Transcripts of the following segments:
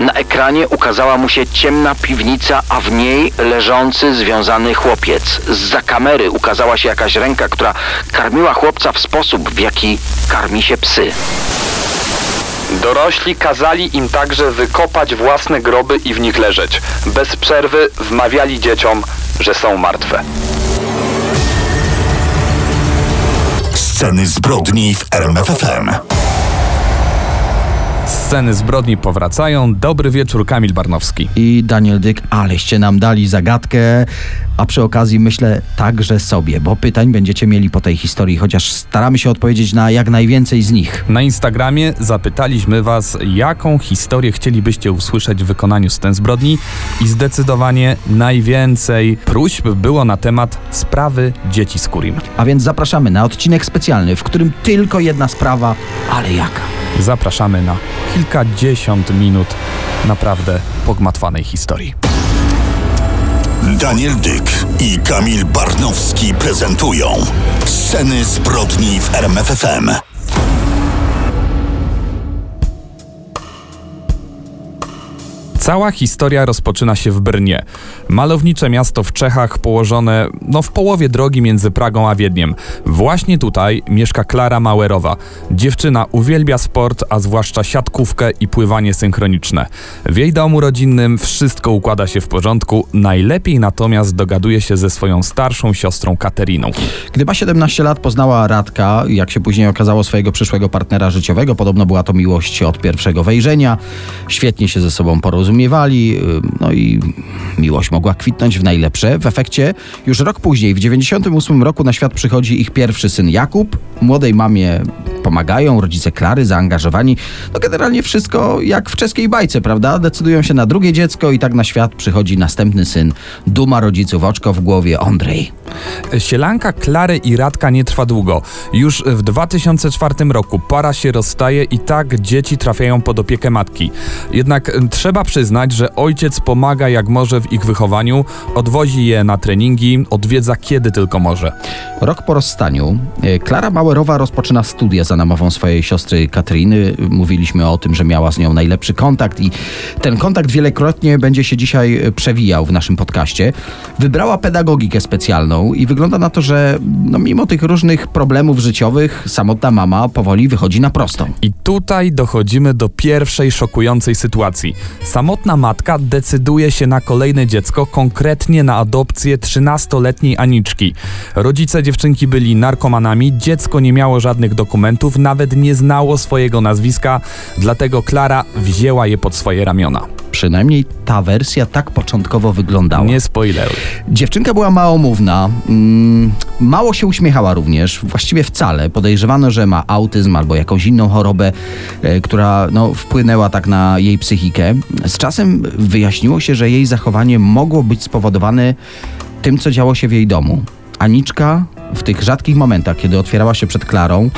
Na ekranie ukazała mu się ciemna piwnica, a w niej leżący związany chłopiec. Zza kamery ukazała się jakaś ręka, która karmiła chłopca w sposób, w jaki karmi się psy. Dorośli kazali im także wykopać własne groby i w nich leżeć. Bez przerwy wmawiali dzieciom, że są martwe. Sceny zbrodni w RMFFM. Sceny zbrodni powracają. Dobry wieczór, Kamil Barnowski. I Daniel Dyk, aleście nam dali zagadkę, a przy okazji myślę także sobie, bo pytań będziecie mieli po tej historii, chociaż staramy się odpowiedzieć na jak najwięcej z nich. Na Instagramie zapytaliśmy Was, jaką historię chcielibyście usłyszeć w wykonaniu scen zbrodni i zdecydowanie najwięcej próśb było na temat sprawy dzieci z Kurim. A więc zapraszamy na odcinek specjalny, w którym tylko jedna sprawa, ale jaka? Zapraszamy na kilkadziesiąt minut naprawdę pogmatwanej historii. Daniel Dyk i Kamil Barnowski prezentują Sceny zbrodni w RMFFM. Cała historia rozpoczyna się w Brnie. Malownicze miasto w Czechach położone no, w połowie drogi między Pragą a Wiedniem. Właśnie tutaj mieszka Klara Mauerowa. Dziewczyna uwielbia sport, a zwłaszcza siatkówkę i pływanie synchroniczne. W jej domu rodzinnym wszystko układa się w porządku, najlepiej natomiast dogaduje się ze swoją starszą siostrą Kateriną. Gdy ma 17 lat, poznała Radka, jak się później okazało, swojego przyszłego partnera życiowego. Podobno była to miłość od pierwszego wejrzenia. Świetnie się ze sobą porozumiewali, no i miłość mogła kwitnąć w najlepsze. W efekcie już rok później, w 98 roku na świat przychodzi ich pierwszy syn Jakub. Młodej mamie pomagają, rodzice Klary zaangażowani. No generalnie wszystko jak w czeskiej bajce, prawda? Decydują się na drugie dziecko i tak na świat przychodzi następny syn. Duma rodziców, oczko w głowie, Andrzej. Sielanka Klary i Radka nie trwa długo. Już w 2004 roku para się rozstaje i tak dzieci trafiają pod opiekę matki. Jednak trzeba przyznać, że ojciec pomaga jak może w ich wychowaniu, odwozi je na treningi, odwiedza kiedy tylko może. Rok po rozstaniu e, Klara Mauerowa rozpoczyna studia za namową swojej siostry Katryny. Mówiliśmy o tym, że miała z nią najlepszy kontakt i ten kontakt wielokrotnie będzie się dzisiaj e, przewijał w naszym podcaście. Wybrała pedagogikę specjalną i wygląda na to, że no, mimo tych różnych problemów życiowych, samotna mama powoli wychodzi na prostą. I tutaj dochodzimy do pierwszej szokującej sytuacji. Samotna matka decyduje się na kolejne dziecko, konkretnie na adopcję 13-letniej Aniczki. Rodzice dziewczynki byli narkomanami, dziecko nie miało żadnych dokumentów, nawet nie znało swojego nazwiska, dlatego Klara wzięła je pod swoje ramiona. Przynajmniej ta wersja tak początkowo wyglądała. Nie spoileruj. Dziewczynka była małomówna, mm, mało się uśmiechała również, właściwie wcale. Podejrzewano, że ma autyzm albo jakąś inną chorobę, e, która no, wpłynęła tak na jej psychikę. Z czasem wyjaśniło się, że jej zachowanie mogło być spowodowane tym, co działo się w jej domu. Aniczka w tych rzadkich momentach, kiedy otwierała się przed Klarą,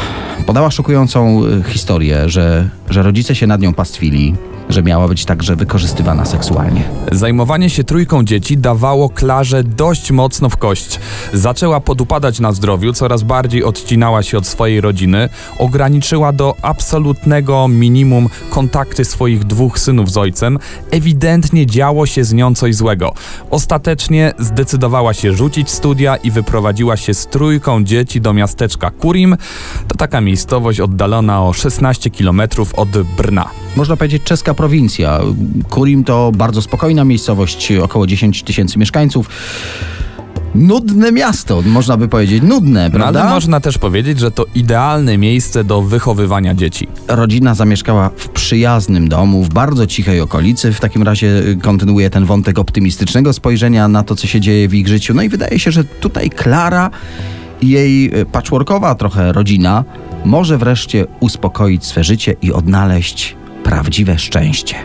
podała szokującą e, historię, że, że rodzice się nad nią pastwili, że miała być także wykorzystywana seksualnie. Zajmowanie się trójką dzieci dawało Klarze dość mocno w kość. Zaczęła podupadać na zdrowiu, coraz bardziej odcinała się od swojej rodziny, ograniczyła do absolutnego minimum kontakty swoich dwóch synów z ojcem. Ewidentnie działo się z nią coś złego. Ostatecznie zdecydowała się rzucić studia i wyprowadziła się z trójką dzieci do miasteczka Kurim. To taka miejscowość oddalona o 16 km od Brna. Można powiedzieć czeska prowincja. Kurim to bardzo spokojna miejscowość, około 10 tysięcy mieszkańców. Nudne miasto, można by powiedzieć, nudne, No, prawda? ale można też powiedzieć, że to idealne miejsce do wychowywania dzieci. Rodzina zamieszkała w przyjaznym domu, w bardzo cichej okolicy. W takim razie y, kontynuuje ten wątek optymistycznego spojrzenia na to, co się dzieje w ich życiu. No i wydaje się, że tutaj Klara i jej y, patchworkowa trochę rodzina może wreszcie uspokoić swe życie i odnaleźć prawdziwe szczęście.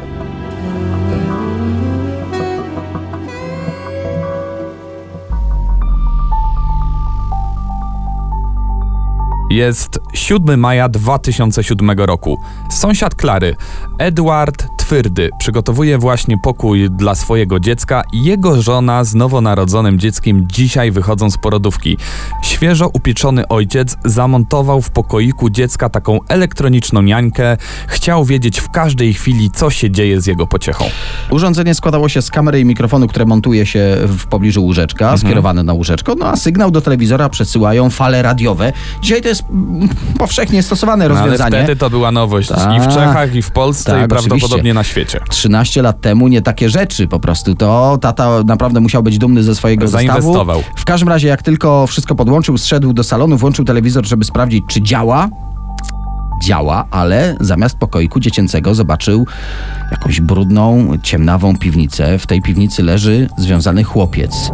Jest 7 maja 2007 roku. Sąsiad Klary, Edward Twyrdy, przygotowuje właśnie pokój dla swojego dziecka i jego żona z nowonarodzonym dzieckiem dzisiaj wychodzą z porodówki. Świeżo upieczony ojciec zamontował w pokoiku dziecka taką elektroniczną niańkę. Chciał wiedzieć w każdej chwili, co się dzieje z jego pociechą. Urządzenie składało się z kamery i mikrofonu, które montuje się w pobliżu łóżeczka, Mhm. skierowane na łóżeczko, no a sygnał do telewizora przesyłają fale radiowe. Dzisiaj to jest mm, powszechnie stosowane No, ale rozwiązanie. wtedy to była nowość i w Tak. Czechach, i w Polsce, Tak, i prawdopodobnie oczywiście. na świecie. 13 lat temu nie takie rzeczy po prostu. To tata naprawdę musiał być dumny ze swojego Zainwestował. zestawu. W każdym razie, jak tylko wszystko podłączył, zszedł do salonu, włączył telewizor, żeby sprawdzić, czy działa. Działa, ale zamiast pokoiku dziecięcego zobaczył jakąś brudną, ciemnawą piwnicę. W tej piwnicy leży związany chłopiec.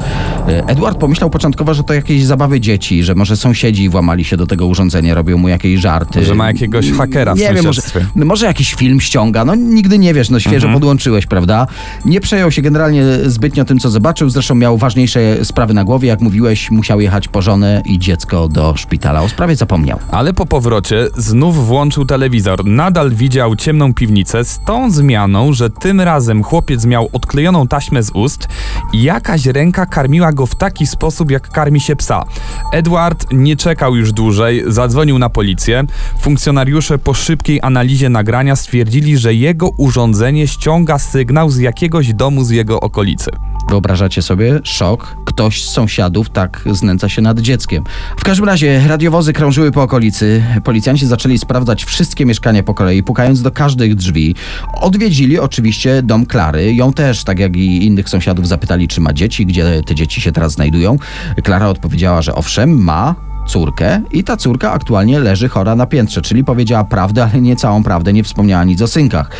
E, Edward pomyślał początkowo, że to jakieś zabawy dzieci, że może sąsiedzi włamali się do tego urządzenia, robią mu jakieś żarty. Że ma jakiegoś hakera w Nie wiem, może, no może jakiś film ściąga, no nigdy nie wiesz, no świeżo podłączyłeś, prawda? Nie przejął się generalnie zbytnio tym, co zobaczył, zresztą miał ważniejsze sprawy na głowie, jak mówiłeś, musiał jechać po żonę i dziecko do szpitala, o sprawie zapomniał. Ale po powrocie znów włączył telewizor. Nadal widział ciemną piwnicę z tą zmianą, że tym razem chłopiec miał odklejoną taśmę z ust i jakaś ręka karmiła go w taki sposób, jak karmi się psa. Edward nie czekał już dłużej, zadzwonił na policję. Funkcjonariusze po szybkiej analizie nagrania stwierdzili, że jego urządzenie ściąga sygnał z jakiegoś domu z jego okolicy. Wyobrażacie sobie? Szok. Ktoś z sąsiadów tak znęca się nad dzieckiem. W każdym razie radiowozy krążyły po okolicy. Policjanci zaczęli sprawdzać wszystkie mieszkania po kolei, pukając do każdych drzwi. Odwiedzili oczywiście dom Klary. Ją też, tak jak i innych sąsiadów, zapytali, czy ma dzieci, gdzie te dzieci się teraz znajdują. Klara odpowiedziała, że owszem, ma, córkę i ta córka aktualnie leży chora na piętrze, czyli powiedziała prawdę, ale nie całą prawdę, nie wspomniała nic o synkach.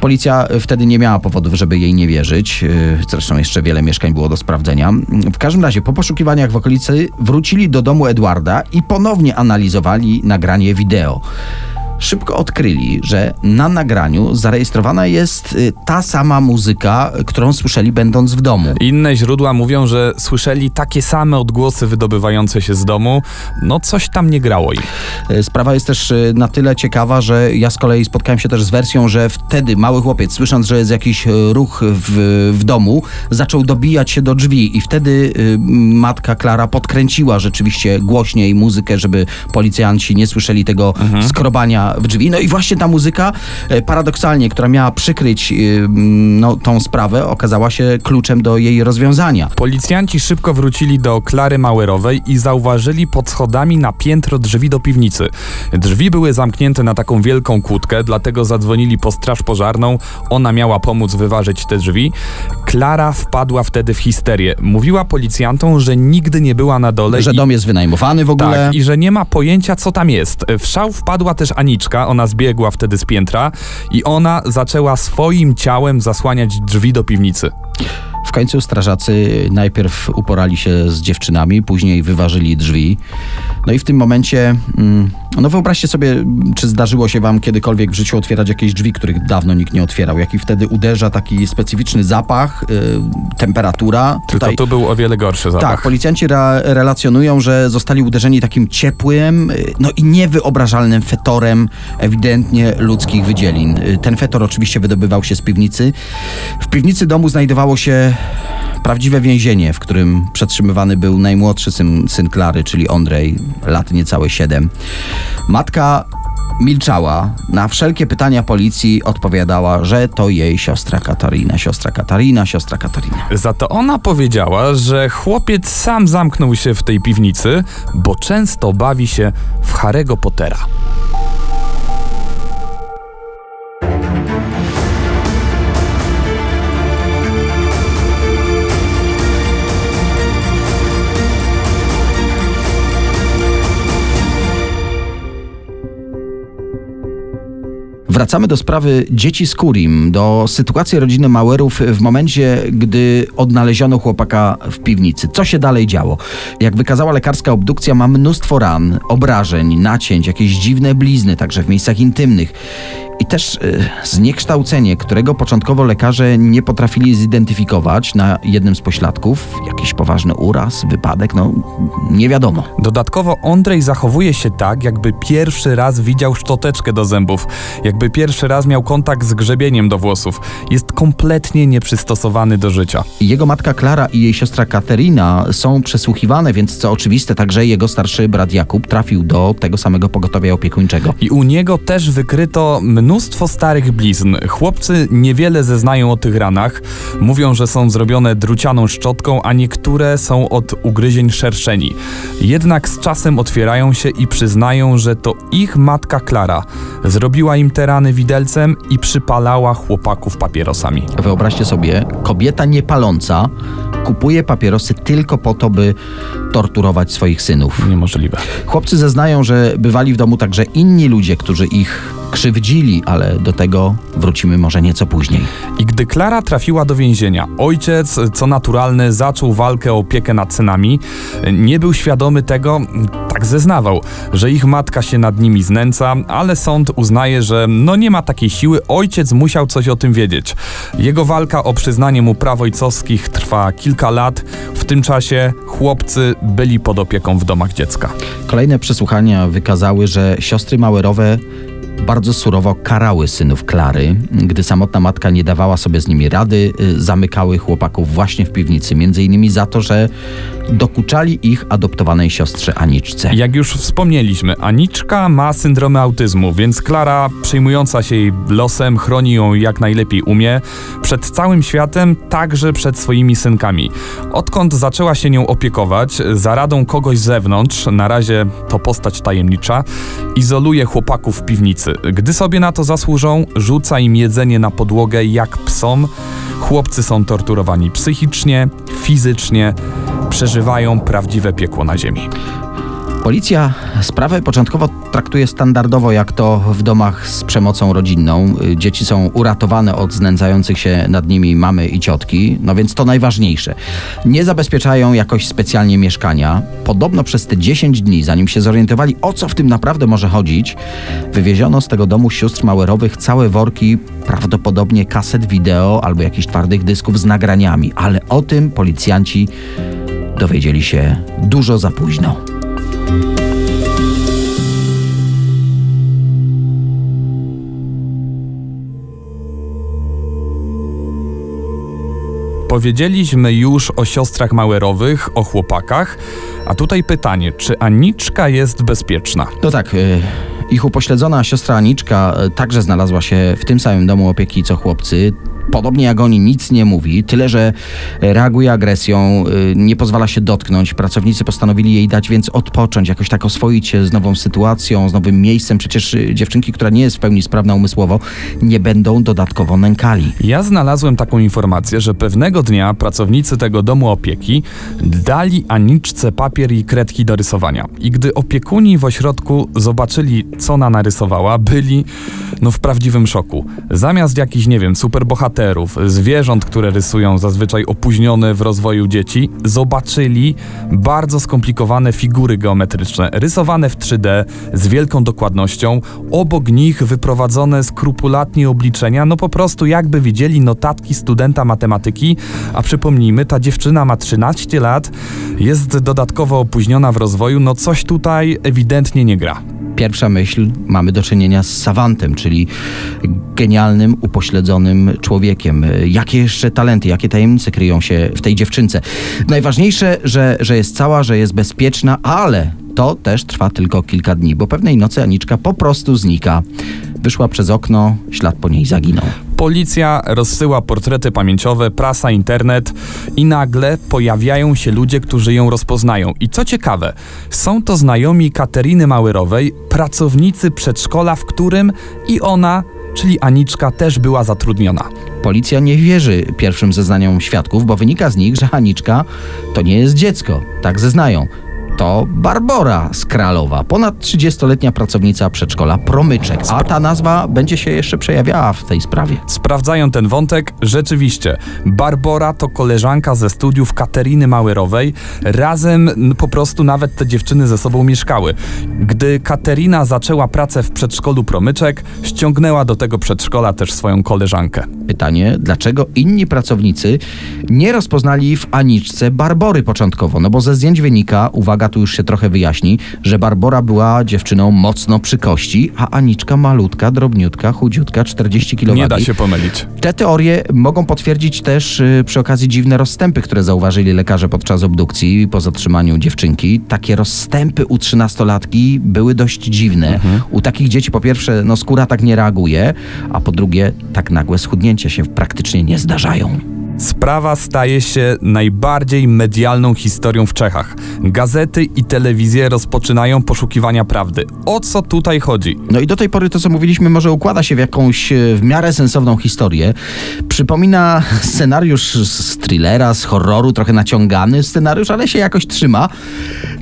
Policja wtedy nie miała powodów, żeby jej nie wierzyć, y, zresztą jeszcze wiele mieszkań było do sprawdzenia. W każdym razie po poszukiwaniach w okolicy wrócili do domu Edwarda i ponownie analizowali nagranie wideo. Szybko odkryli, że na nagraniu zarejestrowana jest y, ta sama muzyka, którą słyszeli będąc w domu. Inne źródła mówią, że słyszeli takie same odgłosy wydobywające się z domu. No coś tam nie grało im. E, Sprawa jest też e, na tyle ciekawa, że ja z kolei spotkałem się też z wersją, że wtedy mały chłopiec, słysząc, że jest jakiś ruch w, w domu, zaczął dobijać się do drzwi i wtedy matka Klara podkręciła rzeczywiście głośniej muzykę, żeby policjanci nie słyszeli tego skrobania w drzwi. No i właśnie ta muzyka, e, paradoksalnie, która miała przykryć e, no, tą sprawę, okazała się kluczem do jej rozwiązania. Policjanci szybko wrócili do Klary Mauerowej i zauważyli pod schodami na piętro drzwi do piwnicy. Drzwi były zamknięte na taką wielką kłódkę, dlatego zadzwonili po straż pożarną. Ona miała pomóc wyważyć te drzwi. Klara wpadła wtedy w histerię. Mówiła policjantom, że nigdy nie była na dole Że i dom jest wynajmowany w ogóle. tak, i że nie ma pojęcia, co tam jest. W szał wpadła też Ona zbiegła wtedy z piętra i ona zaczęła swoim ciałem zasłaniać drzwi do piwnicy. W końcu strażacy najpierw uporali się z dziewczynami, później wyważyli drzwi. No i w tym momencie, mm, no wyobraźcie sobie, czy zdarzyło się wam kiedykolwiek w życiu otwierać jakieś drzwi, których dawno nikt nie otwierał, jaki wtedy uderza taki specyficzny zapach, y, temperatura. Tylko tu był o wiele gorszy zapach. Tak, policjanci re- relacjonują, że zostali uderzeni takim ciepłym, y, no i niewyobrażalnym fetorem ewidentnie ludzkich wydzielin. Y, Ten fetor oczywiście wydobywał się z piwnicy. W piwnicy domu znajdowało się prawdziwe więzienie, w którym przetrzymywany był najmłodszy syn, syn Klary, czyli Ondrej, lat niecałe 7. Matka milczała. Na wszelkie pytania policji odpowiadała, że to jej siostra Katarina, siostra Katarina, siostra Katarina. Za to ona powiedziała, że chłopiec sam zamknął się w tej piwnicy, bo często bawi się w Harry'ego Pottera. Wracamy do sprawy dzieci z Kurim, do sytuacji rodziny Mauerów w momencie, gdy odnaleziono chłopaka w piwnicy. Co się dalej działo? Jak wykazała lekarska obdukcja, ma mnóstwo ran, obrażeń, nacięć, jakieś dziwne blizny, także w miejscach intymnych. I też y, zniekształcenie, którego początkowo lekarze nie potrafili zidentyfikować na jednym z pośladków. Jakiś poważny uraz, wypadek, no nie wiadomo. Dodatkowo Ondrej zachowuje się tak, jakby pierwszy raz widział szczoteczkę do zębów, jakby pierwszy raz miał kontakt z grzebieniem do włosów. Jest kompletnie nieprzystosowany do życia. Jego matka Klara i jej siostra Katerina są przesłuchiwane, więc co oczywiste, także jego starszy brat Jakub trafił do tego samego pogotowia opiekuńczego. I u niego też wykryto mnóstwo starych blizn. Chłopcy niewiele zeznają o tych ranach. Mówią, że są zrobione drucianą szczotką, a niektóre są od ugryzień szerszeni. Jednak z czasem otwierają się i przyznają, że to ich matka Klara zrobiła im te rany widelcem i przypalała chłopaków papierosami. Wyobraźcie sobie, kobieta niepaląca kupuje papierosy tylko po to, by torturować swoich synów. Niemożliwe. Chłopcy zeznają, że bywali w domu także inni ludzie, którzy ich krzywdzili, ale do tego wrócimy może nieco później. I gdy Klara trafiła do więzienia, ojciec, co naturalne, zaczął walkę o opiekę nad synami. Nie był świadomy tego, tak zeznawał, że ich matka się nad nimi znęca, ale sąd uznaje, że no nie ma takiej siły, ojciec musiał coś o tym wiedzieć. Jego walka o przyznanie mu praw ojcowskich trwa kilka lat. W tym czasie chłopcy byli pod opieką w domach dziecka. Kolejne przesłuchania wykazały, że siostry Mauerowe bardzo surowo karały synów Klary. Gdy samotna matka nie dawała sobie z nimi rady, y, zamykały chłopaków właśnie w piwnicy, między innymi za to, że dokuczali ich adoptowanej siostrze Aniczce. Jak już wspomnieliśmy, Aniczka ma syndrom autyzmu, więc Klara, przejmująca się jej losem, chroni ją jak najlepiej umie, przed całym światem, także przed swoimi synkami. Odkąd zaczęła się nią opiekować, za radą kogoś z zewnątrz, na razie to postać tajemnicza, izoluje chłopaków w piwnicy. Gdy sobie na to zasłużą, rzuca im jedzenie na podłogę jak psom. Chłopcy są torturowani psychicznie, fizycznie, przeżywają prawdziwe piekło na ziemi. Policja sprawę początkowo traktuje standardowo, jak to w domach z przemocą rodzinną. Dzieci są uratowane od znęcających się nad nimi mamy i ciotki, no więc to najważniejsze. Nie zabezpieczają jakoś specjalnie mieszkania. Podobno przez te 10 dni, zanim się zorientowali, o co w tym naprawdę może chodzić, wywieziono z tego domu sióstr Mauerowych całe worki, prawdopodobnie kaset wideo albo jakichś twardych dysków z nagraniami, ale o tym policjanci dowiedzieli się dużo za późno. Powiedzieliśmy już o siostrach Mauerowych, o chłopakach, a tutaj pytanie, czy Aniczka jest bezpieczna? No tak, y, ich upośledzona siostra Aniczka y, także znalazła się w tym samym domu opieki co chłopcy. Podobnie jak oni nic nie mówi, tyle że reaguje agresją, y, nie pozwala się dotknąć. Pracownicy postanowili jej dać więc odpocząć, jakoś tak oswoić się z nową sytuacją, z nowym miejscem. Przecież y, dziewczynki, która nie jest w pełni sprawna umysłowo, nie będą dodatkowo nękali. Ja znalazłem taką informację, że pewnego dnia pracownicy tego domu opieki dali Aniczce papier i kredki do rysowania. I gdy opiekuni w ośrodku zobaczyli, co ona narysowała, byli no w prawdziwym szoku. Zamiast jakichś, nie wiem, superbohaterów, zwierząt, które rysują zazwyczaj opóźnione w rozwoju dzieci, zobaczyli bardzo skomplikowane figury geometryczne, rysowane w 3D z wielką dokładnością, obok nich wyprowadzone skrupulatnie obliczenia, no po prostu jakby widzieli notatki studenta matematyki, a przypomnijmy, ta dziewczyna ma 13 lat, jest dodatkowo opóźniona w rozwoju, no coś tutaj ewidentnie nie gra. Pierwsza myśl, mamy do czynienia z savantem, czyli genialnym, upośledzonym człowiekiem. Jakie jeszcze talenty, jakie tajemnice kryją się w tej dziewczynce. Najważniejsze, że, że jest cała, że jest bezpieczna, ale to też trwa tylko kilka dni, bo pewnej nocy Aniczka po prostu znika. Wyszła przez okno, ślad po niej zaginął. Policja rozsyła portrety pamięciowe, prasa, internet i nagle pojawiają się ludzie, którzy ją rozpoznają. I co ciekawe, są to znajomi Kateryny Mauerowej, pracownicy przedszkola, w którym i ona, czyli Aniczka, też była zatrudniona. Policja nie wierzy pierwszym zeznaniom świadków, bo wynika z nich, że Aniczka to nie jest dziecko. Tak zeznają. To Barbora Skralowa, ponad 30-letnia pracownica przedszkola Promyczek. A ta nazwa będzie się jeszcze przejawiała w tej sprawie. Sprawdzają ten wątek, rzeczywiście. Barbora to koleżanka ze studiów Kateryny Małerowej. Razem po prostu nawet te dziewczyny ze sobą mieszkały. Gdy Katerina zaczęła pracę w przedszkolu Promyczek, ściągnęła do tego przedszkola też swoją koleżankę. Pytanie, dlaczego inni pracownicy nie rozpoznali w Aniczce Barbory początkowo? No bo ze zdjęć wynika, uwaga, tu już się trochę wyjaśni, że Barbora była dziewczyną mocno przy kości, a Aniczka malutka, drobniutka, chudziutka, 40 kg. Nie da się pomylić. Te teorie mogą potwierdzić też y, przy okazji dziwne rozstępy, które zauważyli lekarze podczas obdukcji po zatrzymaniu dziewczynki. Takie rozstępy u trzynastolatki były dość dziwne. U takich dzieci po pierwsze no, skóra tak nie reaguje, a po drugie tak nagłe schudnięcia się praktycznie nie zdarzają. Sprawa staje się najbardziej medialną historią w Czechach. Gazety i telewizje rozpoczynają poszukiwania prawdy. O co tutaj chodzi? No i do tej pory to, co mówiliśmy, może układa się w jakąś e, w miarę sensowną historię. Przypomina scenariusz z thrillera, z horroru, trochę naciągany scenariusz, ale się jakoś trzyma.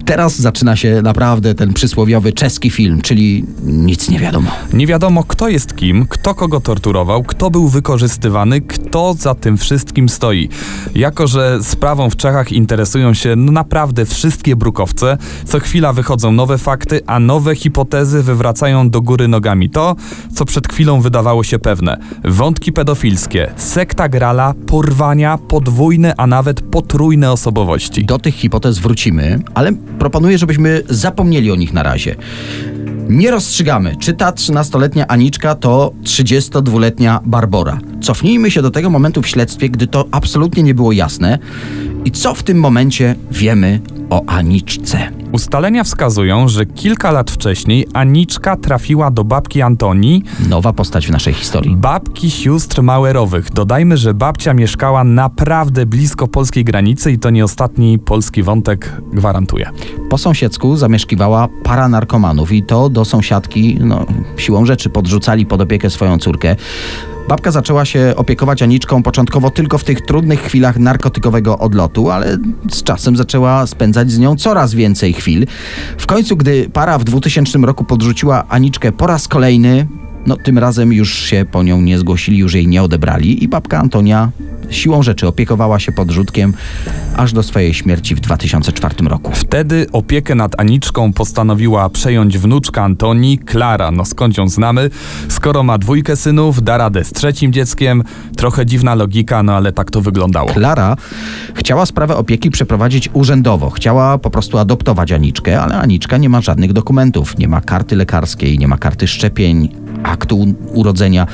Teraz zaczyna się naprawdę ten przysłowiowy czeski film, czyli nic nie wiadomo. Nie wiadomo, kto jest kim, kto kogo torturował, kto był wykorzystywany, kto za tym wszystkim stoi. Jako, że sprawą w Czechach interesują się no naprawdę wszystkie brukowce, co chwila wychodzą nowe fakty, a nowe hipotezy wywracają do góry nogami to, co przed chwilą wydawało się pewne. Wątki pedofilskie, sekta grala, porwania, podwójne, a nawet potrójne osobowości. Do tych hipotez wrócimy, ale proponuję, żebyśmy zapomnieli o nich na razie. Nie rozstrzygamy, czy ta 13-letnia Aniczka to 32-letnia Barbora. Cofnijmy się do tego momentu w śledztwie, gdy to absolutnie nie było jasne. I co w tym momencie wiemy o Aniczce? Ustalenia wskazują, że kilka lat wcześniej Aniczka trafiła do babki Antonii, Nowa postać w naszej historii. babki sióstr Mauerowych. Dodajmy, że babcia mieszkała naprawdę blisko polskiej granicy i to nie ostatni polski wątek gwarantuje. Po sąsiedzku zamieszkiwała para narkomanów i to do sąsiadki, no, siłą rzeczy podrzucali pod opiekę swoją córkę. Babka zaczęła się opiekować Aniczką początkowo tylko w tych trudnych chwilach narkotykowego odlotu, ale z czasem zaczęła spędzać z nią coraz więcej chwil. W końcu, gdy para w 2000 roku podrzuciła Aniczkę po raz kolejny, no tym razem już się po nią nie zgłosili, już jej nie odebrali i babka Antonia siłą rzeczy opiekowała się podrzutkiem aż do swojej śmierci w 2004 roku. Wtedy opiekę nad Aniczką postanowiła przejąć wnuczka Antonii, Klara. No skąd ją znamy? Skoro ma dwójkę synów, da radę z trzecim dzieckiem. Trochę dziwna logika, no ale tak to wyglądało. Klara chciała sprawę opieki przeprowadzić urzędowo. Chciała po prostu adoptować Aniczkę, ale Aniczka nie ma żadnych dokumentów. Nie ma karty lekarskiej, nie ma karty szczepień, aktu urodzenia.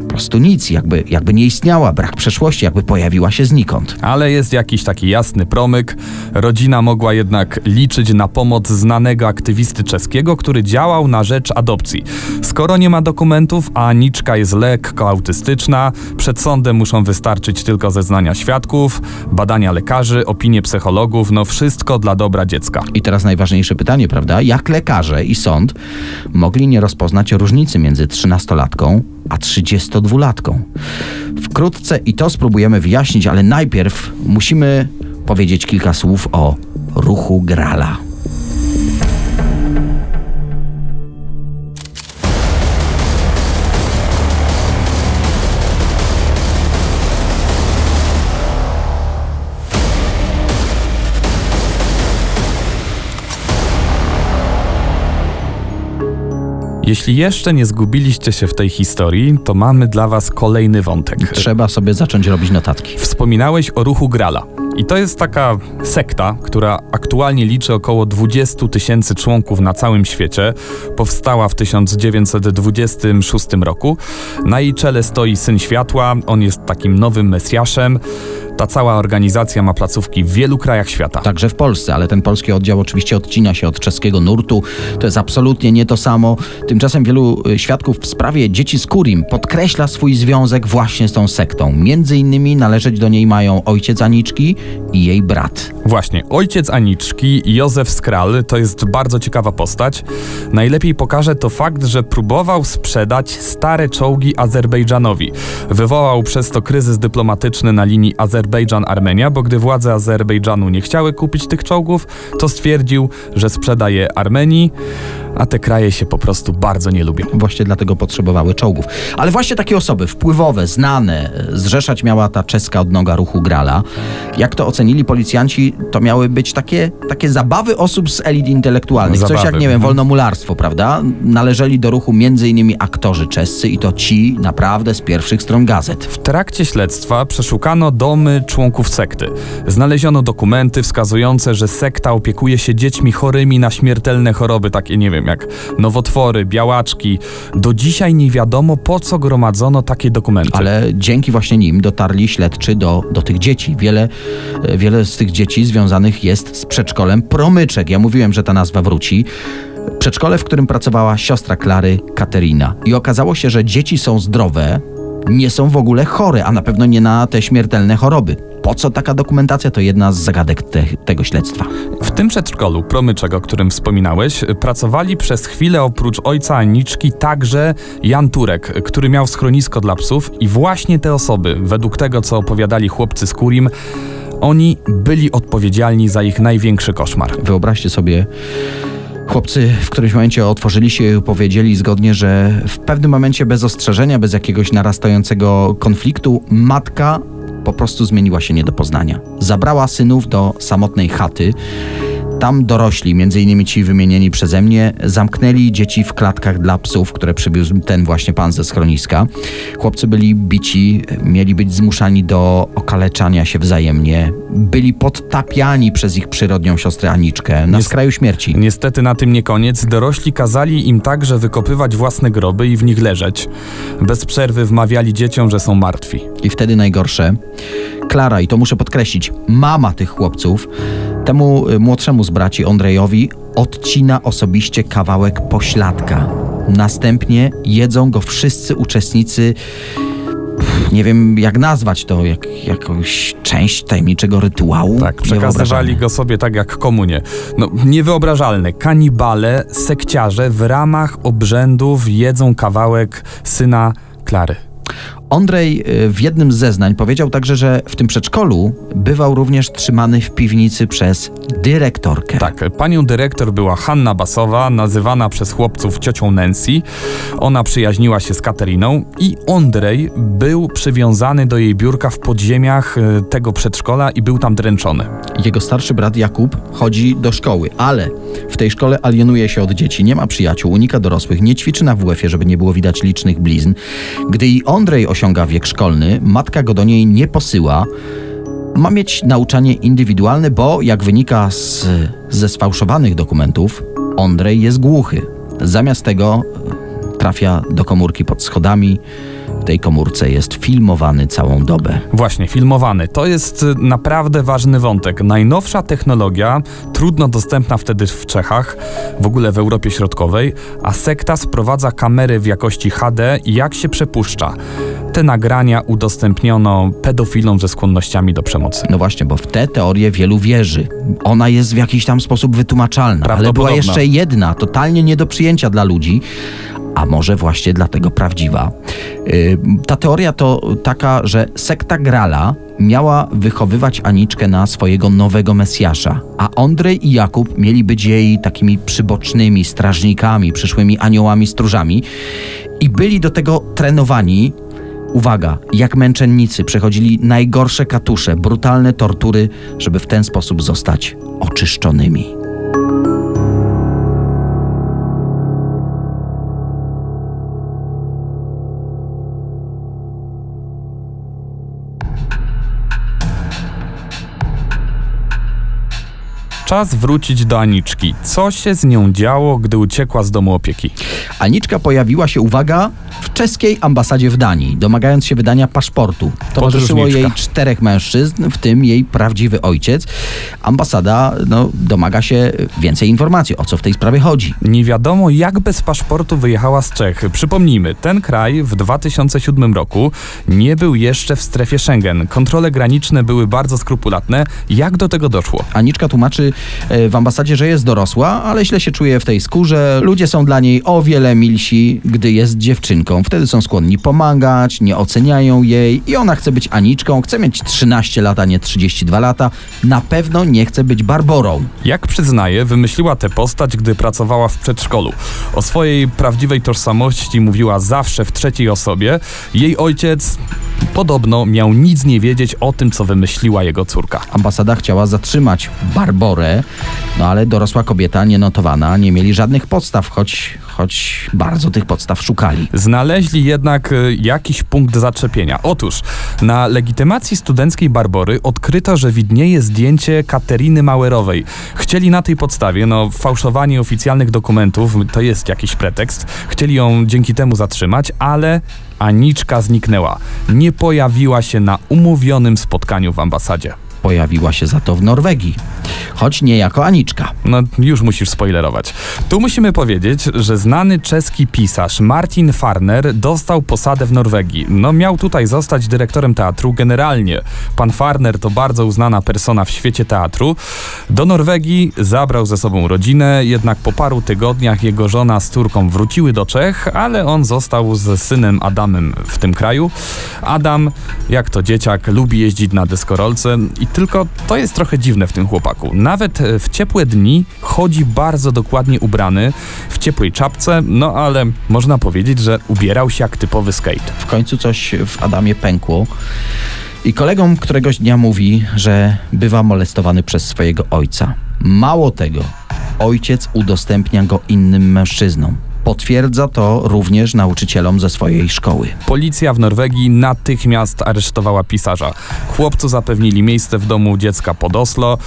Po prostu nic, jakby, jakby nie istniała, brak przeszłości, jakby pojawiła się znikąd. Ale jest jakiś taki jasny promyk. Rodzina mogła jednak liczyć na pomoc znanego aktywisty czeskiego, który działał na rzecz adopcji. Skoro nie ma dokumentów, a Aniczka jest lekko autystyczna, przed sądem muszą wystarczyć tylko zeznania świadków, badania lekarzy, opinie psychologów, no wszystko dla dobra dziecka. I teraz najważniejsze pytanie, prawda? Jak lekarze i sąd mogli nie rozpoznać różnicy między trzynastolatką a 32-latką? Wkrótce i to spróbujemy wyjaśnić, ale najpierw musimy powiedzieć kilka słów o ruchu Grala. Jeśli jeszcze nie zgubiliście się w tej historii, to mamy dla was kolejny wątek. Trzeba sobie zacząć robić notatki. Wspominałeś o ruchu Grala. I to jest taka sekta, która aktualnie liczy około 20 tysięcy członków na całym świecie. Powstała w 1926 roku. Na jej czele stoi Syn Światła, on jest takim nowym Mesjaszem. Ta cała organizacja ma placówki w wielu krajach świata. Także w Polsce, ale ten polski oddział oczywiście odcina się od czeskiego nurtu. To jest absolutnie nie to samo. Tymczasem wielu y, świadków w sprawie dzieci z Kurim podkreśla swój związek właśnie z tą sektą. Między innymi należeć do niej mają ojciec Aniczki i jej brat. Właśnie, ojciec Aniczki, Józef Skral, to jest bardzo ciekawa postać. Najlepiej pokaże to fakt, że próbował sprzedać stare czołgi Azerbejdżanowi. Wywołał przez to kryzys dyplomatyczny na linii Azerbejdżan Azerbejdżan-Armenia, bo gdy władze Azerbejdżanu nie chciały kupić tych czołgów, to stwierdził, że sprzedaje Armenii, a te kraje się po prostu bardzo nie lubią. Właśnie dlatego potrzebowały czołgów. Ale właśnie takie osoby wpływowe, znane, zrzeszać miała ta czeska odnoga ruchu Grala. Jak to ocenili policjanci, to miały być takie, takie zabawy osób z elit intelektualnych. Coś Zabawy, jak, nie wiem, mhm. wolnomularstwo, prawda? Należeli do ruchu m.in. aktorzy czescy i to ci naprawdę z pierwszych stron gazet. W trakcie śledztwa przeszukano domy członków sekty. Znaleziono dokumenty wskazujące, że sekta opiekuje się dziećmi chorymi na śmiertelne choroby, takie nie wiem, jak nowotwory, białaczki. Do dzisiaj nie wiadomo, po co gromadzono takie dokumenty. Ale dzięki właśnie nim dotarli śledczy do, do tych dzieci. Wiele, wiele z tych dzieci związanych jest z przedszkolem Promyczek. Ja mówiłem, że ta nazwa wróci. Przedszkole, w którym pracowała siostra Klary, Katerina. I okazało się, że dzieci są zdrowe, nie są w ogóle chore, a na pewno nie na te śmiertelne choroby. Po co taka dokumentacja? To jedna z zagadek te, tego śledztwa. W tym przedszkolu, Promyczek, o którym wspominałeś, pracowali przez chwilę oprócz ojca Aniczki także Jan Turek, który miał schronisko dla psów i właśnie te osoby, według tego co opowiadali chłopcy z Kurim, oni byli odpowiedzialni za ich największy koszmar. Wyobraźcie sobie, chłopcy w którymś momencie otworzyli się i powiedzieli zgodnie, że w pewnym momencie bez ostrzeżenia, bez jakiegoś narastającego konfliktu, matka po prostu zmieniła się nie do poznania. Zabrała synów do samotnej chaty. Tam dorośli, między innymi ci wymienieni przeze mnie, zamknęli dzieci w klatkach dla psów, które przywiózł ten właśnie pan ze schroniska. Chłopcy byli bici, mieli być zmuszani do okaleczania się wzajemnie, byli podtapiani przez ich przyrodnią siostrę Aniczkę na Nie- skraju śmierci. Niestety na tym nie koniec. Dorośli kazali im także wykopywać własne groby i w nich leżeć. Bez przerwy wmawiali dzieciom, że są martwi. I wtedy najgorsze. Klara, i to muszę podkreślić, mama tych chłopców, temu y, młodszemu z braci Ondrejowi odcina osobiście kawałek pośladka. Następnie jedzą go wszyscy uczestnicy. Nie wiem, jak nazwać to, jak, jakąś część tajemniczego rytuału. Tak, przekazywali go sobie tak jak komunie. No, niewyobrażalne. Kanibale, sekciarze w ramach obrzędów jedzą kawałek syna Klary. Ondrej y, w jednym z zeznań powiedział także, że w tym przedszkolu bywał również trzymany w piwnicy przez dyrektorkę. Tak, panią dyrektor była Hanna Basowa, nazywana przez chłopców ciocią Nancy. Ona przyjaźniła się z Kateriną i Ondrej był przywiązany do jej biurka w podziemiach e, tego przedszkola i był tam dręczony. Jego starszy brat Jakub chodzi do szkoły, ale w tej szkole alienuje się od dzieci, nie ma przyjaciół, unika dorosłych, nie ćwiczy na WF-ie, żeby nie było widać licznych blizn. Gdy i Ondrej osiąga wiek szkolny, matka go do niej nie posyła. Ma mieć nauczanie indywidualne, bo jak wynika z, ze sfałszowanych dokumentów, Ondrej jest głuchy. Zamiast tego e, trafia do komórki pod schodami. Tej komórce jest filmowany całą dobę. Właśnie, filmowany. To jest y, naprawdę ważny wątek. Najnowsza technologia, trudno dostępna wtedy w Czechach, w ogóle w Europie Środkowej, a sekta sprowadza kamery w jakości HD i jak się przepuszcza. Te nagrania udostępniono pedofilom ze skłonnościami do przemocy. No właśnie, bo w tę teorię wielu wierzy. Ona jest w jakiś tam sposób wytłumaczalna, ale była jeszcze jedna, totalnie nie do przyjęcia dla ludzi, a może właśnie dlatego prawdziwa. Yy, Ta teoria to taka, że sekta Grala miała wychowywać Aniczkę na swojego nowego Mesjasza, a Ondrej i Jakub mieli być jej takimi przybocznymi strażnikami, przyszłymi aniołami stróżami i byli do tego trenowani Uwaga, jak męczennicy przechodzili najgorsze katusze, brutalne tortury, żeby w ten sposób zostać oczyszczonymi. Czas wrócić do Aniczki. Co się z nią działo, gdy uciekła z domu opieki? Aniczka pojawiła się, uwaga, w czeskiej ambasadzie w Danii, domagając się wydania paszportu. Towarzyszyło jej czterech mężczyzn, w tym jej prawdziwy ojciec. Ambasada no, domaga się więcej informacji, o co w tej sprawie chodzi. Nie wiadomo, jak bez paszportu wyjechała z Czech. Przypomnijmy, ten kraj w 2007 roku nie był jeszcze w strefie Schengen. Kontrole graniczne były bardzo skrupulatne. Jak do tego doszło? Aniczka tłumaczy, w ambasadzie, że jest dorosła, ale źle się czuje w tej skórze. Ludzie są dla niej o wiele milsi, gdy jest dziewczynką. Wtedy są skłonni pomagać, nie oceniają jej i ona chce być Aniczką, chce mieć 13 lat, a nie 32 lata. Na pewno nie chce być Barborą. Jak przyznaje, wymyśliła tę postać, gdy pracowała w przedszkolu. O swojej prawdziwej tożsamości mówiła zawsze w trzeciej osobie. Jej ojciec podobno miał nic nie wiedzieć o tym, co wymyśliła jego córka. Ambasada chciała zatrzymać Barborę, no ale dorosła kobieta nienotowana, nie mieli żadnych podstaw, choć, choć bardzo tych podstaw szukali. Znaleźli jednak y, jakiś punkt zaczepienia. Otóż na legitymacji studenckiej Barbory odkryto, że widnieje zdjęcie Kateriny Mauerowej. Chcieli na tej podstawie, no fałszowanie oficjalnych dokumentów to jest jakiś pretekst, chcieli ją dzięki temu zatrzymać, ale Aniczka zniknęła. Nie pojawiła się na umówionym spotkaniu w ambasadzie. Pojawiła się za to w Norwegii, choć nie jako Aniczka. No, już musisz spoilerować. Tu musimy powiedzieć, że znany czeski pisarz Martin Farner dostał posadę w Norwegii. No, miał tutaj zostać dyrektorem teatru. Generalnie pan Farner to bardzo uznana persona w świecie teatru. Do Norwegii zabrał ze sobą rodzinę, jednak po paru tygodniach jego żona z córką wróciły do Czech, ale on został z synem Adamem w tym kraju. Adam, jak to dzieciak, lubi jeździć na deskorolce i tylko to jest trochę dziwne w tym chłopaku. Nawet e, w ciepłe dni chodzi bardzo dokładnie ubrany, w ciepłej czapce, no ale można powiedzieć, że ubierał się jak typowy skate. W końcu coś w Adamie pękło. I kolegom któregoś dnia mówi, że bywa molestowany przez swojego ojca. Mało tego, ojciec udostępnia go innym mężczyznom. Potwierdza to również nauczycielom ze swojej szkoły. Policja w Norwegii natychmiast aresztowała pisarza. Chłopcu zapewnili miejsce w domu dziecka pod Oslo,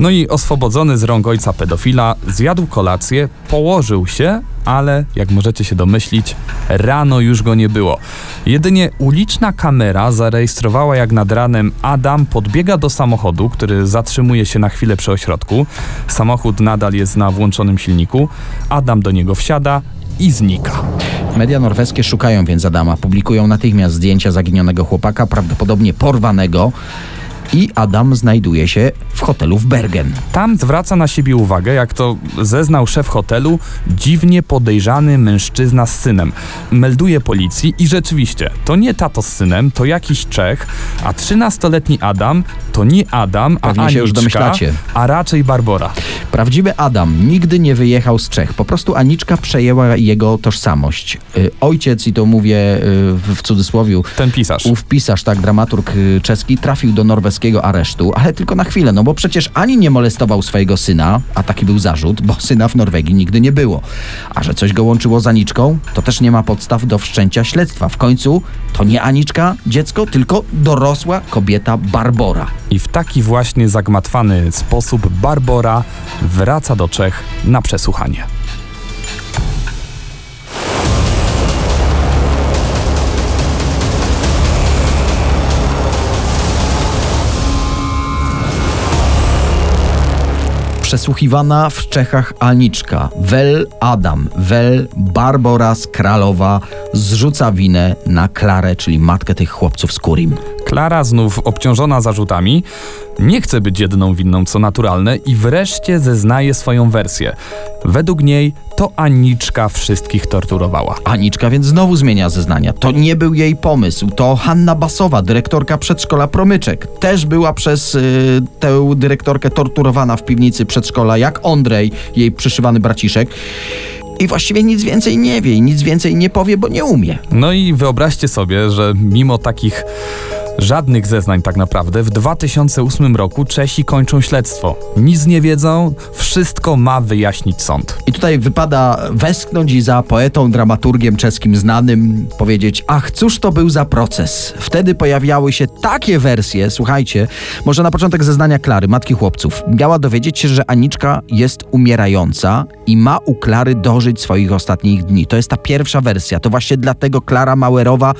no i oswobodzony z rąk ojca pedofila zjadł kolację, położył się, ale jak możecie się domyślić, rano już go nie było. Jedynie uliczna kamera zarejestrowała jak nad ranem Adam podbiega do samochodu, który zatrzymuje się na chwilę przy ośrodku. Samochód nadal jest na włączonym silniku. Adam do niego wsiada i znika. Media norweskie szukają więc Adama, publikują natychmiast zdjęcia zaginionego chłopaka, prawdopodobnie porwanego. I Adam znajduje się w hotelu w Bergen. Tam zwraca na siebie uwagę, jak to zeznał szef hotelu, dziwnie podejrzany mężczyzna z synem. Melduje policji i rzeczywiście, to nie tato z synem, to jakiś Czech, a 13-letni Adam to nie Adam, a Pewnie się Aniczka, już domyślacie. a raczej Barbora. Prawdziwy Adam nigdy nie wyjechał z Czech. Po prostu Aniczka przejęła jego tożsamość. Y, Ojciec, i to mówię y, w cudzysłowie, Ten pisarz. ów pisarz, tak, dramaturg y, czeski, trafił do norweskiego aresztu, ale tylko na chwilę, no bo przecież ani nie molestował swojego syna, a taki był zarzut, bo syna w Norwegii nigdy nie było. A że coś go łączyło z Aniczką, to też nie ma podstaw do wszczęcia śledztwa. W końcu to nie Aniczka, dziecko, tylko dorosła kobieta Barbora. I w taki właśnie zagmatwany sposób Barbora wraca do Czech na przesłuchanie. Przesłuchiwana w Czechach Aniczka, Wel Adam, Wel Barbora z Kralowa zrzuca winę na Klarę, czyli matkę tych chłopców z Kurim. Klara, znów obciążona zarzutami, nie chce być jedyną winną, co naturalne, i wreszcie zeznaje swoją wersję. Według niej to Aniczka wszystkich torturowała. Aniczka więc znowu zmienia zeznania. To nie był jej pomysł. To Hanna Basowa, dyrektorka przedszkola Promyczek. Też była przez y, tę dyrektorkę torturowana w piwnicy przedszkola, jak Ondrej, jej przyszywany braciszek. I właściwie nic więcej nie wie i nic więcej nie powie, bo nie umie. No i wyobraźcie sobie, że mimo takich żadnych zeznań tak naprawdę, w 2008 roku Czesi kończą śledztwo. Nic nie wiedzą, wszystko ma wyjaśnić sąd. I tutaj wypada westchnąć i za poetą, dramaturgiem czeskim znanym powiedzieć, ach, cóż to był za proces. Wtedy pojawiały się takie wersje, słuchajcie, może na początek zeznania Klary, matki chłopców. Miała dowiedzieć się, że Aniczka jest umierająca i ma u Klary dożyć swoich ostatnich dni. To jest ta pierwsza wersja. To właśnie dlatego Klara Mauerowa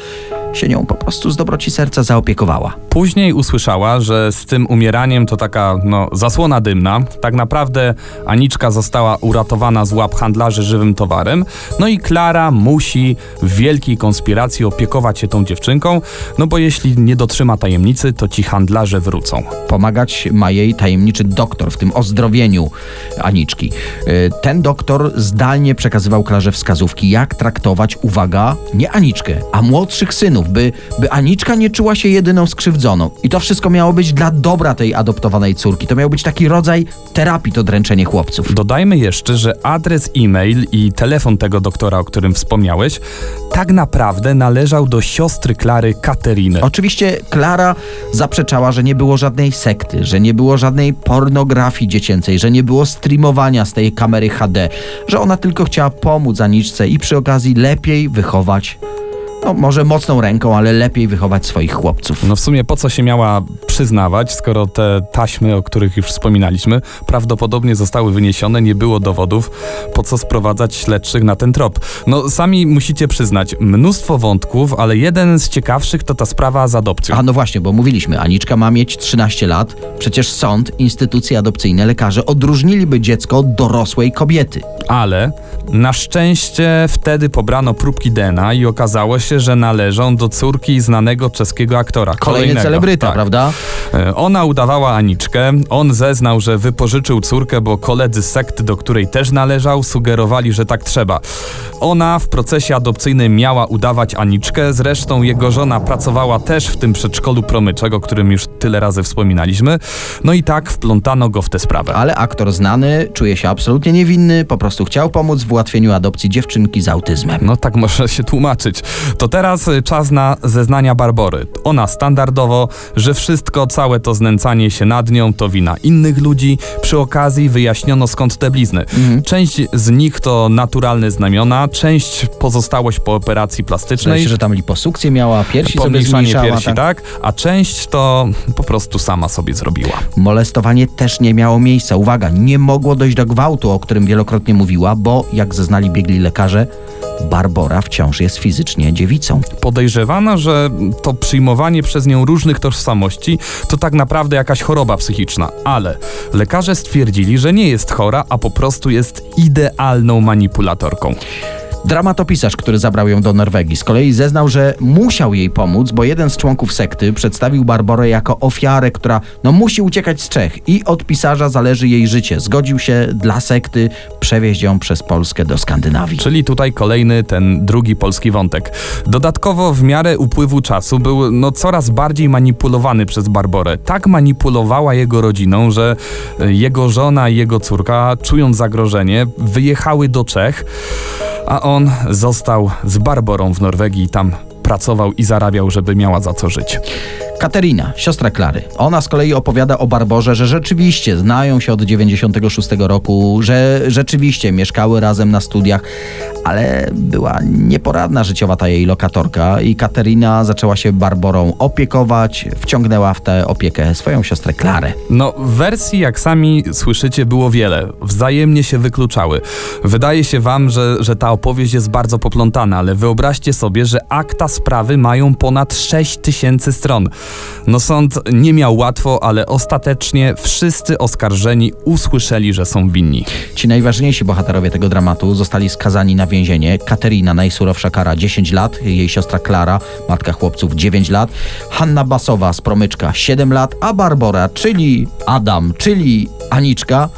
się nią po prostu z dobroci serca zaopiekowała. Później usłyszała, że z tym umieraniem to taka no, zasłona dymna. Tak naprawdę Aniczka została uratowana z łap handlarzy żywym towarem. No i Klara musi w wielkiej konspiracji opiekować się tą dziewczynką, no bo jeśli nie dotrzyma tajemnicy, to ci handlarze wrócą. Pomagać ma jej tajemniczy doktor w tym ozdrowieniu Aniczki. Y, Ten doktor zdalnie przekazywał Klarze wskazówki, jak traktować, uwaga, nie Aniczkę, a młodszych synów, by, by Aniczka nie czuła się jedyną skrzywdzoną. I to wszystko miało być dla dobra tej adoptowanej córki. To miał być taki rodzaj terapii to dręczenie chłopców. Dodajmy jeszcze, że adres e-mail i telefon tego doktora, o którym wspomniałeś, tak naprawdę należał do siostry Klary Kateryny. Oczywiście Klara zaprzeczała, że nie było żadnej sekty, że nie było żadnej pornografii dziecięcej, że nie było streamowania z tej kamery HD, że ona tylko chciała pomóc Aniczce i przy okazji lepiej wychować, no może mocną ręką, ale lepiej wychować swoich chłopców. No w sumie po co się miała przyznawać, skoro te taśmy, o których już wspominaliśmy, prawdopodobnie zostały wyniesione, nie było dowodów, po co sprowadzać śledczych na ten trop. No sami musicie przyznać, mnóstwo wątków, ale jeden z ciekawszych to ta sprawa z adopcją. A no właśnie, bo mówiliśmy, Aniczka ma mieć 13 lat, przecież sąd, instytucje adopcyjne, lekarze odróżniliby dziecko od dorosłej kobiety. Ale na szczęście wtedy pobrano próbki DNA i okazało się, że należą do córki znanego czeskiego aktora. Kolejny celebryta, Tak. prawda? E, Ona udawała Aniczkę, on zeznał, że wypożyczył córkę, bo koledzy z sekty, do której też należał, sugerowali, że tak trzeba. Ona w procesie adopcyjnym miała udawać Aniczkę, zresztą jego żona pracowała też w tym przedszkolu promyczek, o którym już tyle razy wspominaliśmy. No i tak wplątano go w tę sprawę. Ale aktor znany czuje się absolutnie niewinny, po prostu chciał pomóc w ułatwieniu adopcji dziewczynki z autyzmem. No tak może się tłumaczyć. To teraz y, czas na zeznania Barbory. Ona standardowo, że wszystko, całe to znęcanie się nad nią to wina innych ludzi. Przy okazji wyjaśniono skąd te blizny. Część z nich to naturalne znamiona, część pozostałość po operacji plastycznej. się, że tam liposukcję miała, piersi sobie Pomniejszanie zmniejszała. piersi, tak? A część to po prostu sama sobie zrobiła. Molestowanie też nie miało miejsca. Uwaga, nie mogło dojść do gwałtu, o którym wielokrotnie mówiła, bo jak zeznali biegli lekarze, Barbora wciąż jest fizycznie dziewicą. Podejrzewano, że to przyjmowanie przez nią różnych tożsamości to tak naprawdę jakaś choroba psychiczna, ale lekarze stwierdzili, że nie jest chora, a po prostu jest idealną manipulatorką. Dramatopisarz, który zabrał ją do Norwegii, z kolei zeznał, że musiał jej pomóc, bo jeden z członków sekty przedstawił Barborę jako ofiarę, która no, musi uciekać z Czech i od pisarza zależy jej życie. Zgodził się dla sekty przewieźć ją przez Polskę do Skandynawii. Czyli tutaj kolejny ten drugi polski wątek. Dodatkowo w miarę upływu czasu był no, coraz bardziej manipulowany przez Barborę. Tak manipulowała jego rodziną, że y, jego żona i jego córka, czując zagrożenie, wyjechały do Czech, a on został z Barborą w Norwegii tam pracował i zarabiał, żeby miała za co żyć. Katerina, siostra Klary. Ona z kolei opowiada o Barborze, że rzeczywiście znają się od 96 roku, że rzeczywiście mieszkały razem na studiach, ale była nieporadna życiowa ta jej lokatorka i Katerina zaczęła się Barborą opiekować, wciągnęła w tę opiekę swoją siostrę Klarę. No, wersji, jak sami słyszycie, było wiele. Wzajemnie się wykluczały. Wydaje się wam, że, że ta opowieść jest bardzo poplątana, ale wyobraźcie sobie, że akta sprawy mają ponad 6 tysięcy stron. No, sąd nie miał łatwo, ale ostatecznie wszyscy oskarżeni usłyszeli, że są winni. Ci najważniejsi bohaterowie tego dramatu zostali skazani na więzienie. Katerina, najsurowsza kara 10 lat, jej siostra Klara, matka chłopców 9 lat, Hanna Basowa z Promyczka 7 lat, a Barbora, czyli Adam, czyli Aniczka,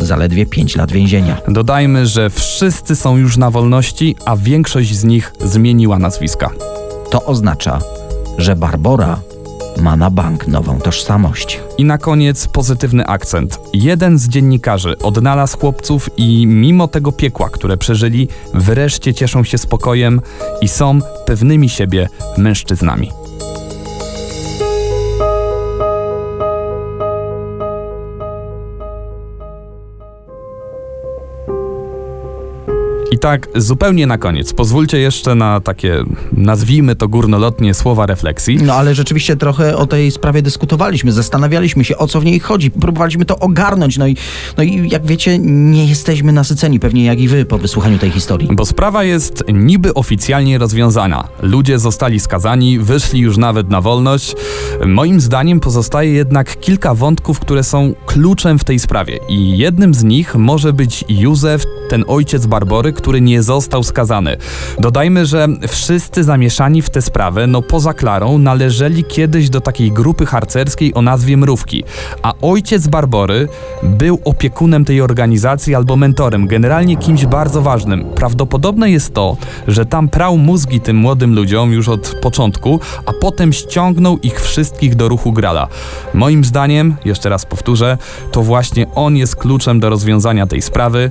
zaledwie 5 lat więzienia. Dodajmy, że wszyscy są już na wolności, a większość z nich zmieniła nazwiska. To oznacza, że Barbora ma na bank nową tożsamość. I na koniec pozytywny akcent. Jeden z dziennikarzy odnalazł chłopców i mimo tego piekła, które przeżyli, wreszcie cieszą się spokojem i są pewnymi siebie mężczyznami. I tak zupełnie na koniec, pozwólcie jeszcze na takie, nazwijmy to górnolotnie, słowa refleksji. No ale rzeczywiście trochę o tej sprawie dyskutowaliśmy, zastanawialiśmy się, o co w niej chodzi, próbowaliśmy to ogarnąć, no i, no i jak wiecie, nie jesteśmy nasyceni, pewnie jak i wy po wysłuchaniu tej historii. Bo sprawa jest niby oficjalnie rozwiązana. Ludzie zostali skazani, wyszli już nawet na wolność. Moim zdaniem pozostaje jednak kilka wątków, które są kluczem w tej sprawie. I jednym z nich może być Józef, ten ojciec Barbory, który nie został skazany. Dodajmy, że wszyscy zamieszani w tę sprawę, no poza Klarą, należeli kiedyś do takiej grupy harcerskiej o nazwie Mrówki. A ojciec Barbory był opiekunem tej organizacji albo mentorem, generalnie kimś bardzo ważnym. Prawdopodobne jest to, że tam prał mózgi tym młodym ludziom już od początku, a potem ściągnął ich wszystkich do ruchu Grala. Moim zdaniem, jeszcze raz powtórzę, to właśnie on jest kluczem do rozwiązania tej sprawy,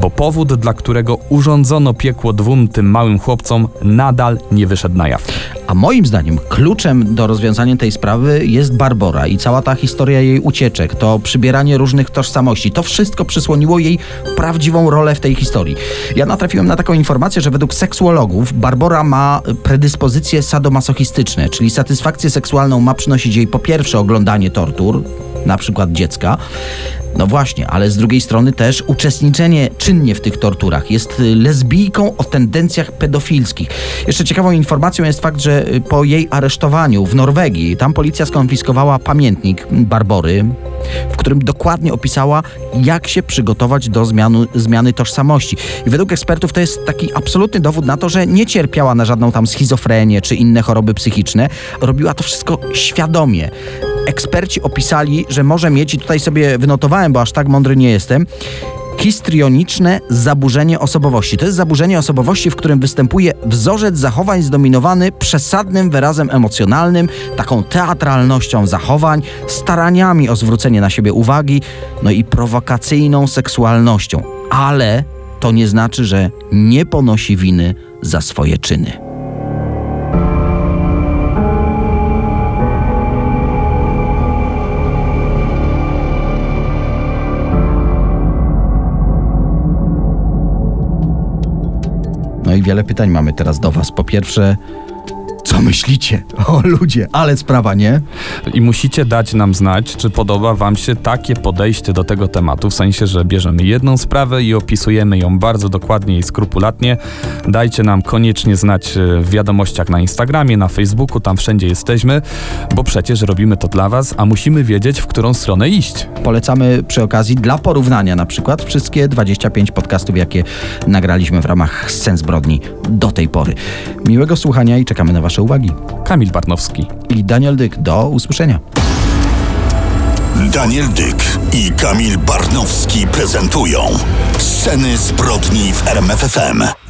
bo powód, dla którego urządzono piekło dwóm tym małym chłopcom, nadal nie wyszedł na jaw. A moim zdaniem kluczem do rozwiązania tej sprawy jest Barbora i cała ta historia jej ucieczek, to przybieranie różnych tożsamości. To wszystko przysłoniło jej prawdziwą rolę w tej historii. Ja natrafiłem na taką informację, że według seksuologów Barbora ma predyspozycje sadomasochistyczne, czyli satysfakcję seksualną ma przynosić jej po pierwsze oglądanie tortur, na przykład dziecka, no właśnie, ale z drugiej strony też uczestniczenie czynnie w tych torturach. Jest y, lesbijką o tendencjach pedofilskich. Jeszcze ciekawą informacją jest fakt, że y, po jej aresztowaniu w Norwegii, tam policja skonfiskowała pamiętnik Barbory, w którym dokładnie opisała, jak się przygotować do zmianu, zmiany tożsamości. I według ekspertów to jest taki absolutny dowód na to, że nie cierpiała na żadną tam schizofrenię czy inne choroby psychiczne. Robiła to wszystko świadomie. Eksperci opisali, że może mieć, i tutaj sobie wynotowałem, bo aż tak mądry nie jestem, histrioniczne zaburzenie osobowości. To jest zaburzenie osobowości, w którym występuje wzorzec zachowań zdominowany przesadnym wyrazem emocjonalnym, taką teatralnością zachowań, staraniami o zwrócenie na siebie uwagi, no i prowokacyjną seksualnością. Ale to nie znaczy, że nie ponosi winy za swoje czyny. No i wiele pytań mamy teraz do Was. Po pierwsze, co myślicie? O ludzie, ale sprawa, nie? I musicie dać nam znać, czy podoba Wam się takie podejście do tego tematu, w sensie, że bierzemy jedną sprawę i opisujemy ją bardzo dokładnie i skrupulatnie. Dajcie nam koniecznie znać e, w wiadomościach na Instagramie, na Facebooku, tam wszędzie jesteśmy, bo przecież robimy to dla Was, a musimy wiedzieć, w którą stronę iść. Polecamy przy okazji dla porównania na przykład wszystkie 25 podcastów, jakie nagraliśmy w ramach Scen Zbrodni do tej pory. Miłego słuchania i czekamy na Wasze uwagi. Kamil Barnowski. I Daniel Dyk, do usłyszenia. Daniel Dyk i Kamil Barnowski prezentują Sceny zbrodni w RMFFM.